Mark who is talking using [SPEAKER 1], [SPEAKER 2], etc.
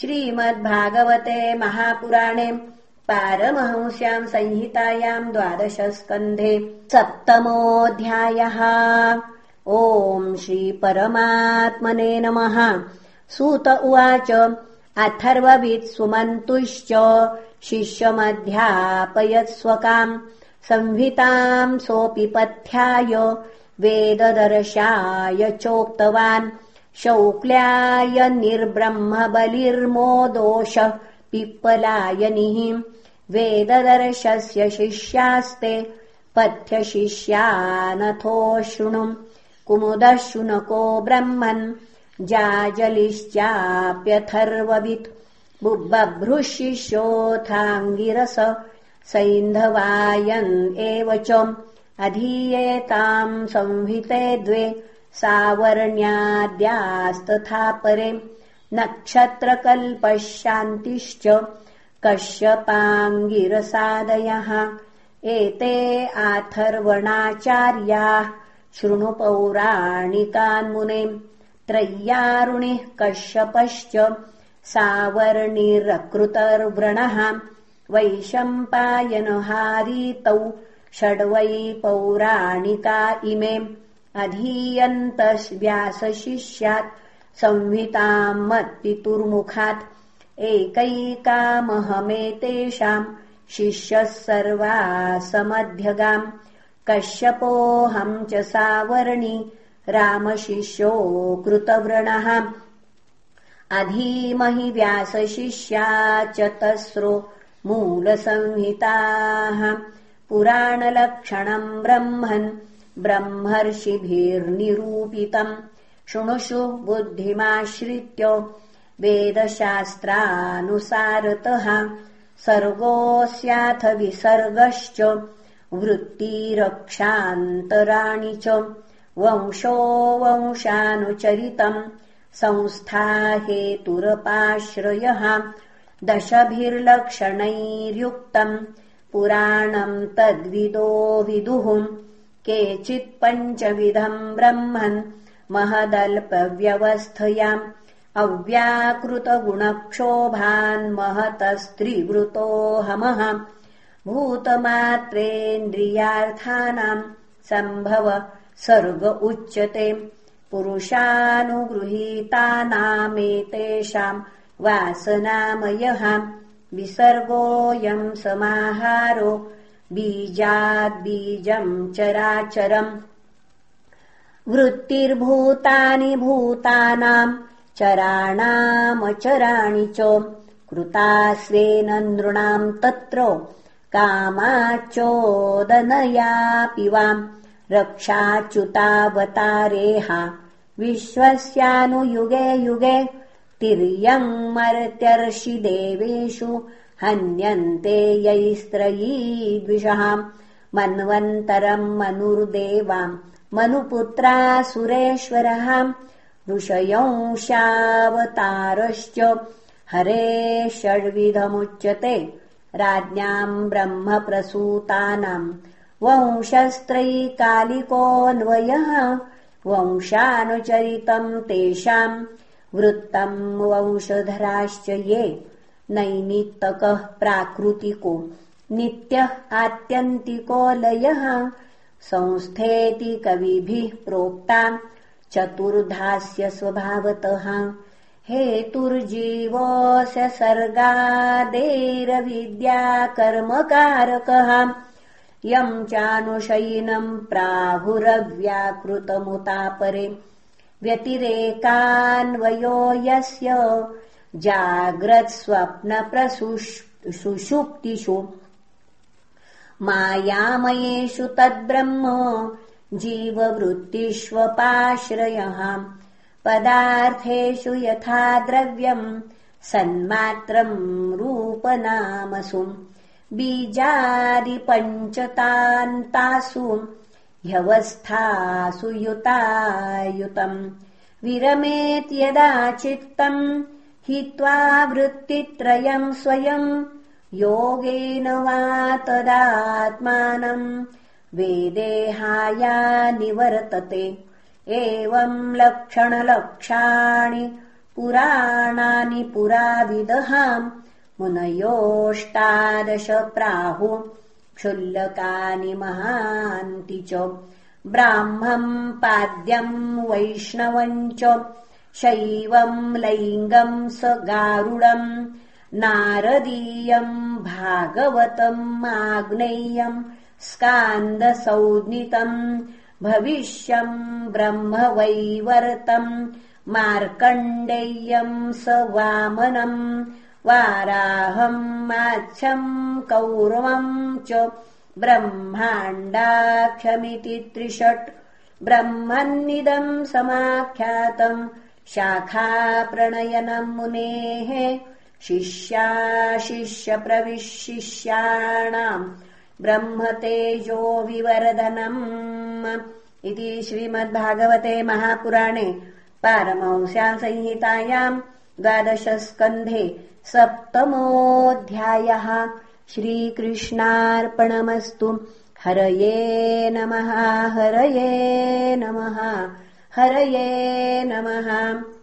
[SPEAKER 1] श्रीमद्भागवते महापुराणे पारमहंस्याम् संहितायाम् द्वादशस्कन्धे सप्तमोऽध्यायः। ओम् श्रीपरमात्मने नमः। सूत उवाच अथर्ववित् सुमन्तुश्च शिष्यमध्यापयत्स्वकाम् संहिताम् सोऽपि पथ्याय वेददर्शाय चोक्तवान् शौक्ल्याय निर्ब्रह्मबलिर्मोदोष पिप्पलायनिः वेददर्शस्य शिष्यास्ते पथ्यशिष्यानथो शृणुम् कुमुदः शुनको ब्रह्मन् जाजलिश्चाप्यथर्ववित्। बुब्बभ्रुशिष्योऽथाङ्गिरस सैन्धवायन् एव च अधीयेताम् संहिते द्वे सावर्ण्याद्यास्तथा परे नक्षत्रकल्पः शान्तिश्च कश्यपाङ्गिरसादयः। एते आथर्वणाचार्याः शृणुपौराणिकान्मुने त्रय्यारुणिः कश्यपश्च सावर्णिरकृतर्व्रणः। वैशम्पायनहारीतौ षड्वै पौराणिका इमे अधीयन्तव्यासशिष्यात् संहिताम् मत्पितुर्मुखात् एकैकामहमेतेषाम् शिष्यः सर्वासमध्यगाम्। कश्यपोऽहम् च सावर्णि रामशिष्यो कृतव्रणः। अधीमहि व्यासशिष्या चतस्रो मूलसंहिताः। पुराणलक्षणम् ब्रह्मन् ब्रह्मर्षिभिर्निरूपितम्। शृणुषु बुद्धिमाश्रित्य वेदशास्त्रानुसारतः। सर्गोऽस्याथ विसर्गश्च वृत्तिरक्षान्तराणि च। वंशो वंशानुचरितम् संस्थाहेतुरपाश्रयः दशभिर्लक्षणैर्युक्तम् पुराणम् तद्विदो विदुः केचित् पञ्चविधम् ब्रह्मन् महदल्पव्यवस्थयाम् अव्याकृतगुणक्षोभान्महतस्त्रिवृतोऽहमः भूतमात्रेन्द्रियार्थानाम् सम्भव सर्ग उच्यते। पुरुषानुगृहीतानामेतेषाम् वासनामयः विसर्गोऽयम् समाहारो बीजाद्बीजम् चराचरम्। वृत्तिर्भूतानि भूतानाम् चराणामचराणि च। कृता स्वेन नृणाम् तत्र कामाच्चोदनयापि वाम्। रक्षाच्युतावतारेह विश्वस्यानुयुगे युगे तिर्यम् मर्त्यर्षि देवेषु हन्यन्ते यैस्त्रयीद्विषः मन्वन्तरम् मनुर्देवाम् मनुपुत्रा सुरेश्वरः। ऋषयंशावतारश्च हरे षड्विधमुच्यते। राज्ञाम् ब्रह्मप्रसूतानाम् वंशस्त्रैकालिकोऽन्वयः वंशानुचरितम् तेषाम् वृत्तम् वंशधराश्च ये नैमित्तकः प्राकृतिको। नित्यः आत्यन्तिको लयः संस्थेति कविभिः प्रोक्ता चतुर्धास्य स्वभावतः। हेतुर्जीवस्य सर्गादेरविद्याकर्मकारकः। यम् चानुशयिनम् प्राहुरव्याकृतमुतापरे। व्यतिरेकान्वयो यस्य जाग्रत्स्वप्नप्रसुषुप्तिषु मायामयेषु तद्ब्रह्म जीववृत्तिष्वपाश्रयः। पदार्थेषु यथा द्रव्यम् सन्मात्रम् रूपनामसु। बीजादिपञ्चतान्तासु ह्यवस्थासु युतायुतम्। विरमेत्यदा चित्तम् हित्वा वृत्तित्रयम् स्वयम्। योगेन वा तदात्मानम्। वेदेहाया निवर्तते। एवम् लक्षणलक्षाणि पुराणानि पुराविदहाम् मुनयोष्टादश प्राहु क्षुल्लकानि महान्ति च। ब्राह्मम् पाद्यम् वैष्णवम् च शैवम् लैङ्गम् स गारुडम् नारदीयम् भागवतम् आग्नेयम् स्कान्दसौनितम् भविष्यम् ब्रह्मवैवर्तम् मार्कण्डेयम् स वामनम् वाराहम् माच्छम् कौरवम् च ब्रह्माण्डाख्यमिति त्रिषट् ब्रह्मन्निदम् समाख्यातम् शाखाप्रणयनम् मुनेः शिष्याशिष्यप्रविशिष्याणाम् ब्रह्मतेजो विवर्धनम् इति श्रीमद्भागवते महापुराणे पारमंस्यासंहितायाम् द्वादशस्कन्धे सप्तमोऽध्यायः श्रीकृष्णार्पणमस्तु। हरये नमः हरये नमः हरये नमः